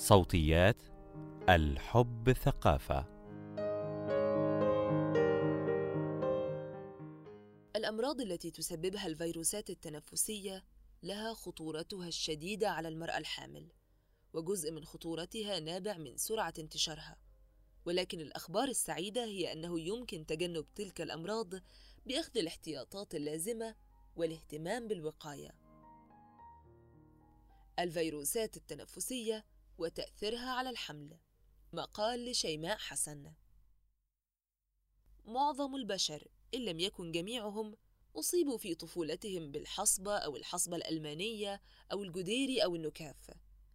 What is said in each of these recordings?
صوتيات الحب ثقافة. الأمراض التي تسببها الفيروسات التنفسية لها خطورتها الشديدة على المرأة الحامل وجزء من خطورتها نابع من سرعة انتشارها. ولكن الأخبار السعيدة هي أنه يمكن تجنب تلك الأمراض بأخذ الاحتياطات اللازمة والاهتمام بالوقاية. الفيروسات التنفسية وتأثيرها على الحمل. مقال لشيماء حسن. معظم البشر إن لم يكن جميعهم أصيبوا في طفولتهم بالحصبة أو الحصبة الألمانية أو الجديري أو النكاف.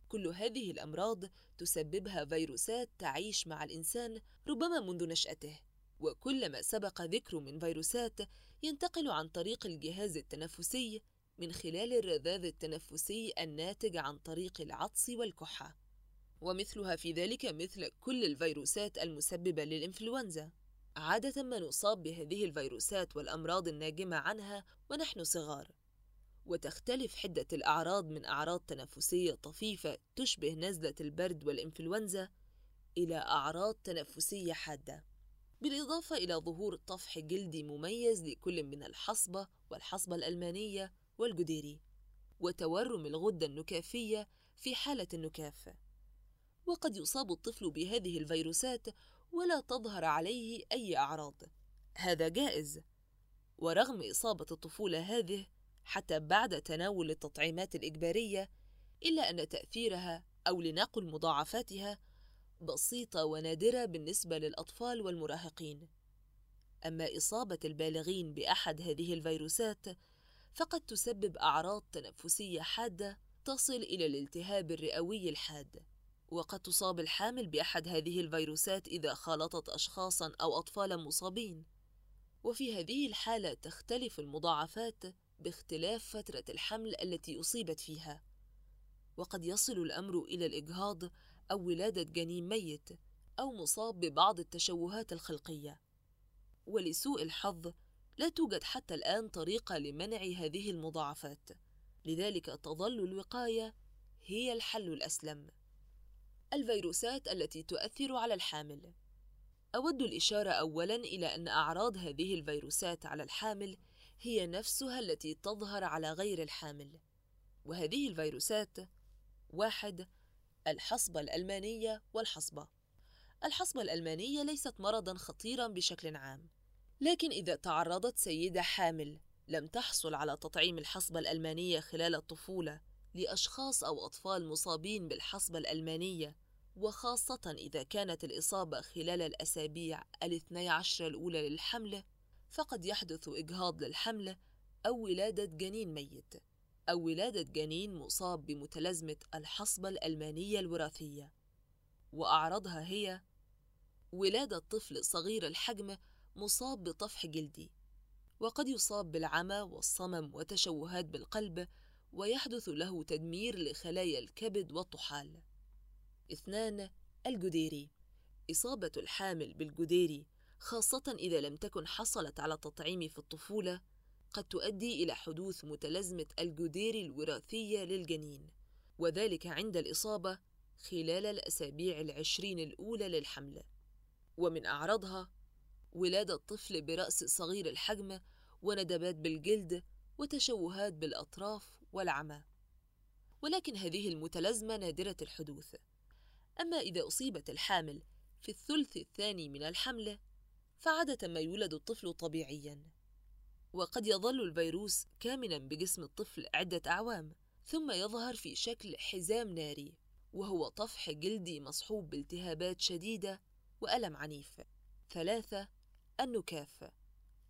كل هذه الأمراض تسببها فيروسات تعيش مع الإنسان ربما منذ نشأته. وكل ما سبق ذكر من فيروسات ينتقل عن طريق الجهاز التنفسي من خلال الرذاذ التنفسي الناتج عن طريق العطس والكحة. ومثلها في ذلك مثل كل الفيروسات المسببة للإنفلونزا. عادة ما نصاب بهذه الفيروسات والأمراض الناجمة عنها ونحن صغار. وتختلف حدة الأعراض من أعراض تنفسية طفيفة تشبه نزلة البرد والإنفلونزا إلى أعراض تنفسية حادة. بالإضافة إلى ظهور طفح جلدي مميز لكل من الحصبة والحصبة الألمانية والجديري وتورم الغدة النكافية في حالة النكاف. وقد يصاب الطفل بهذه الفيروسات ولا تظهر عليه أي أعراض. هذا جائز. ورغم إصابة الطفولة هذه حتى بعد تناول التطعيمات الإجبارية إلا أن تأثيرها أو لنقل مضاعفاتها بسيطة ونادرة بالنسبة للأطفال والمراهقين. أما إصابة البالغين بأحد هذه الفيروسات فقد تسبب أعراض تنفسية حادة تصل إلى الالتهاب الرئوي الحاد. وقد تصاب الحامل بأحد هذه الفيروسات إذا خالطت أشخاصا أو أطفالا مصابين. وفي هذه الحالة تختلف المضاعفات باختلاف فترة الحمل التي أصيبت فيها. وقد يصل الأمر إلى الإجهاض أو ولادة جنين ميت أو مصاب ببعض التشوهات الخلقية. ولسوء الحظ لا توجد حتى الآن طريقة لمنع هذه المضاعفات. لذلك تظل الوقاية هي الحل الأسلم. الفيروسات التي تؤثر على الحامل. أود الإشارة أولاً إلى أن أعراض هذه الفيروسات على الحامل هي نفسها التي تظهر على غير الحامل وهذه الفيروسات واحد الحصبة الألمانية والحصبة. الحصبة الألمانية ليست مرضاً خطيراً بشكل عام لكن إذا تعرضت سيدة حامل لم تحصل على تطعيم الحصبة الألمانية خلال الطفولة لأشخاص أو أطفال مصابين بالحصبة الألمانية وخاصة إذا كانت الإصابة خلال الأسابيع الاثني عشر الأولى للحمل فقد يحدث إجهاض للحمل أو ولادة جنين ميت أو ولادة جنين مصاب بمتلازمة الحصبة الألمانية الوراثية. وأعراضها هي ولادة طفل صغير الحجم مصاب بطفح جلدي وقد يصاب بالعمى والصمم وتشوهات بالقلب ويحدث له تدمير لخلايا الكبد والطحال. اثنان الجديري. إصابة الحامل بالجديري خاصة إذا لم تكن حصلت على التطعيم في الطفولة قد تؤدي إلى حدوث متلازمة الجديري الوراثية للجنين وذلك عند الإصابة خلال الأسابيع العشرين الأولى للحمل. ومن أعراضها ولادة طفل برأس صغير الحجم وندبات بالجلد وتشوهات بالأطراف والعمى. ولكن هذه المتلازمة نادرة الحدوث. أما إذا أصيبت الحامل في الثلث الثاني من الحمل فعادة ما يولد الطفل طبيعياً. وقد يظل الفيروس كامناً بجسم الطفل عدة أعوام ثم يظهر في شكل حزام ناري وهو طفح جلدي مصحوب بالتهابات شديدة وألم عنيف. ثلاثة النكاف.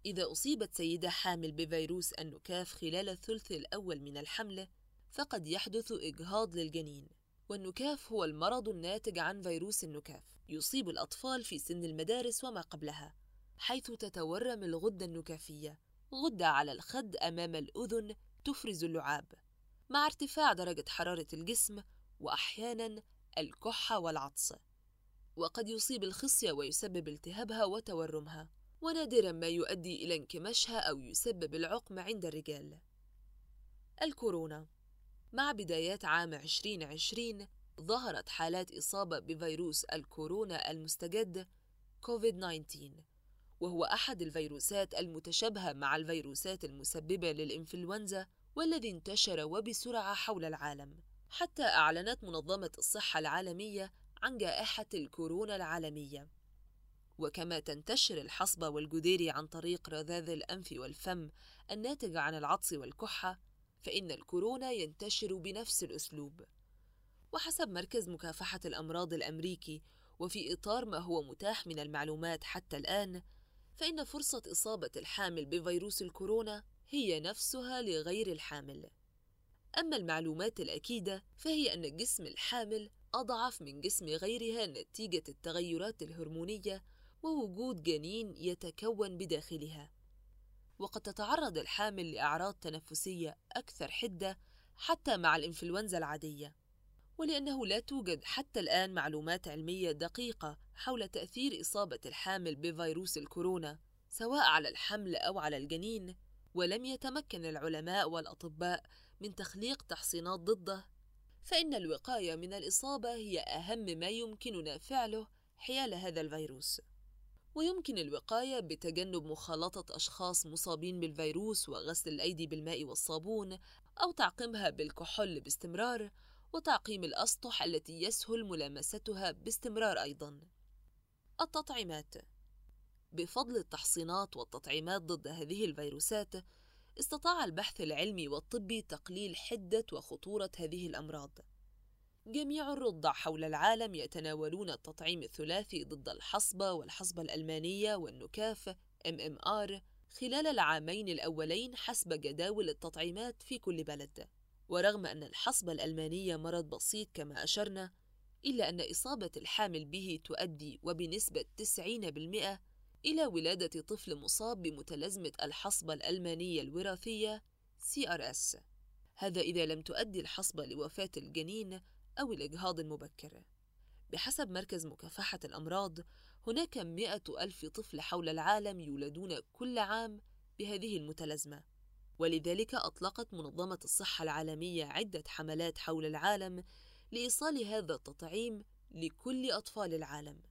إذا أصيبت سيدة حامل بفيروس النكاف خلال الثلث الأول من الحمل فقد يحدث إجهاض للجنين والنكاف هو المرض الناتج عن فيروس النكاف يصيب الأطفال في سن المدارس وما قبلها حيث تتورم الغدة النكافية غدة على الخد أمام الأذن تفرز اللعاب. مع ارتفاع درجة حرارة الجسم وأحيانا الكحة والعطس. وقد يصيب الخصية ويسبب التهابها وتورمها. ونادرا ما يؤدي إلى انكماشها أو يسبب العقم عند الرجال. الكورونا. مع بدايات عام 2020 ظهرت حالات إصابة بفيروس الكورونا المستجد كوفيد-19 وهو أحد الفيروسات المتشابهة مع الفيروسات المسببة للإنفلونزا والذي انتشر وبسرعة حول العالم. حتى أعلنت منظمة الصحة العالمية عن جائحة الكورونا العالمية. وكما تنتشر الحصبة والجديري عن طريق رذاذ الأنف والفم الناتج عن العطس والكحة فإن الكورونا ينتشر بنفس الأسلوب. وحسب مركز مكافحة الأمراض الأمريكي وفي إطار ما هو متاح من المعلومات حتى الآن فإن فرصة إصابة الحامل بفيروس الكورونا هي نفسها لغير الحامل. أما المعلومات الأكيدة فهي أن جسم الحامل أضعف من جسم غيرها نتيجة التغيرات الهرمونية ووجود جنين يتكون بداخلها. وقد تتعرض الحامل لأعراض تنفسية أكثر حدة حتى مع الإنفلونزا العادية ولأنه لا توجد حتى الآن معلومات علمية دقيقة حول تأثير إصابة الحامل بفيروس الكورونا سواء على الحمل أو على الجنين ولم يتمكن العلماء والأطباء من تخليق تحصينات ضده. فإن الوقاية من الإصابة هي أهم ما يمكننا فعله حيال هذا الفيروس. ويمكن الوقاية بتجنب مخالطة أشخاص مصابين بالفيروس وغسل الأيدي بالماء والصابون أو تعقيمها بالكحول باستمرار وتعقيم الأسطح التي يسهل ملامستها باستمرار أيضاً. التطعيمات بفضل التحصينات والتطعيمات ضد هذه الفيروسات استطاع البحث العلمي والطبي تقليل حدة وخطورة هذه الأمراض. جميع الرضع حول العالم يتناولون التطعيم الثلاثي ضد الحصبة والحصبة الألمانية والنكاف MMR خلال العامين الأولين حسب جداول التطعيمات في كل بلد. ورغم أن الحصبة الألمانية مرض بسيط كما أشرنا إلا أن إصابة الحامل به تؤدي وبنسبة 90% إلى ولادة طفل مصاب بمتلازمة الحصبة الألمانية الوراثية CRS هذا إذا لم تؤدي الحصبة لوفاة الجنين أو الإجهاض المبكر بحسب مركز مكافحة الأمراض هناك مئة ألف طفل حول العالم يولدون كل عام بهذه المتلازمة ولذلك أطلقت منظمة الصحة العالمية عدة حملات حول العالم لإيصال هذا التطعيم لكل أطفال العالم.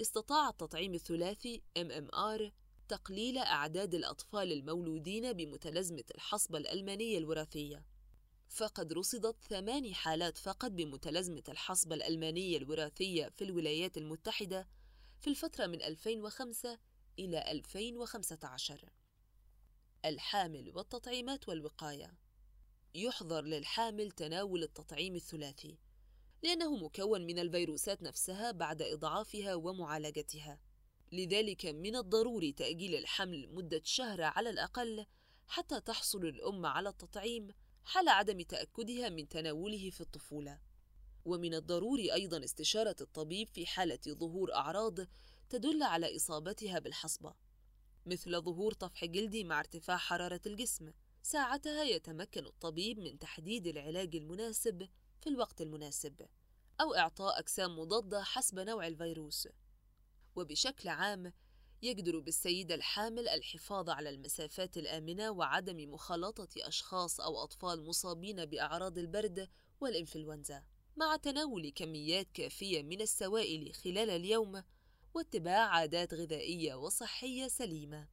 استطاع التطعيم الثلاثي MMR تقليل أعداد الأطفال المولودين بمتلازمة الحصبة الألمانية الوراثية. فقد رصدت ثماني حالات فقط بمتلازمة الحصبة الألمانية الوراثية في الولايات المتحدة في الفترة من 2005 إلى 2015. الحامل والتطعيمات والوقاية يحظر للحامل تناول التطعيم الثلاثي لأنه مكون من الفيروسات نفسها بعد إضعافها ومعالجتها لذلك من الضروري تأجيل الحمل مدة شهر على الأقل حتى تحصل الأم على التطعيم حال عدم تأكدها من تناوله في الطفولة. ومن الضروري أيضا استشارة الطبيب في حالة ظهور أعراض تدل على إصابتها بالحصبة مثل ظهور طفح جلدي مع ارتفاع حرارة الجسم. ساعتها يتمكن الطبيب من تحديد العلاج المناسب في الوقت المناسب أو إعطاء أجسام مضادة حسب نوع الفيروس. وبشكل عام يجدر بالسيدة الحامل الحفاظ على المسافات الآمنة وعدم مخالطة أشخاص أو أطفال مصابين بأعراض البرد والإنفلونزا مع تناول كميات كافية من السوائل خلال اليوم واتباع عادات غذائية وصحية سليمة.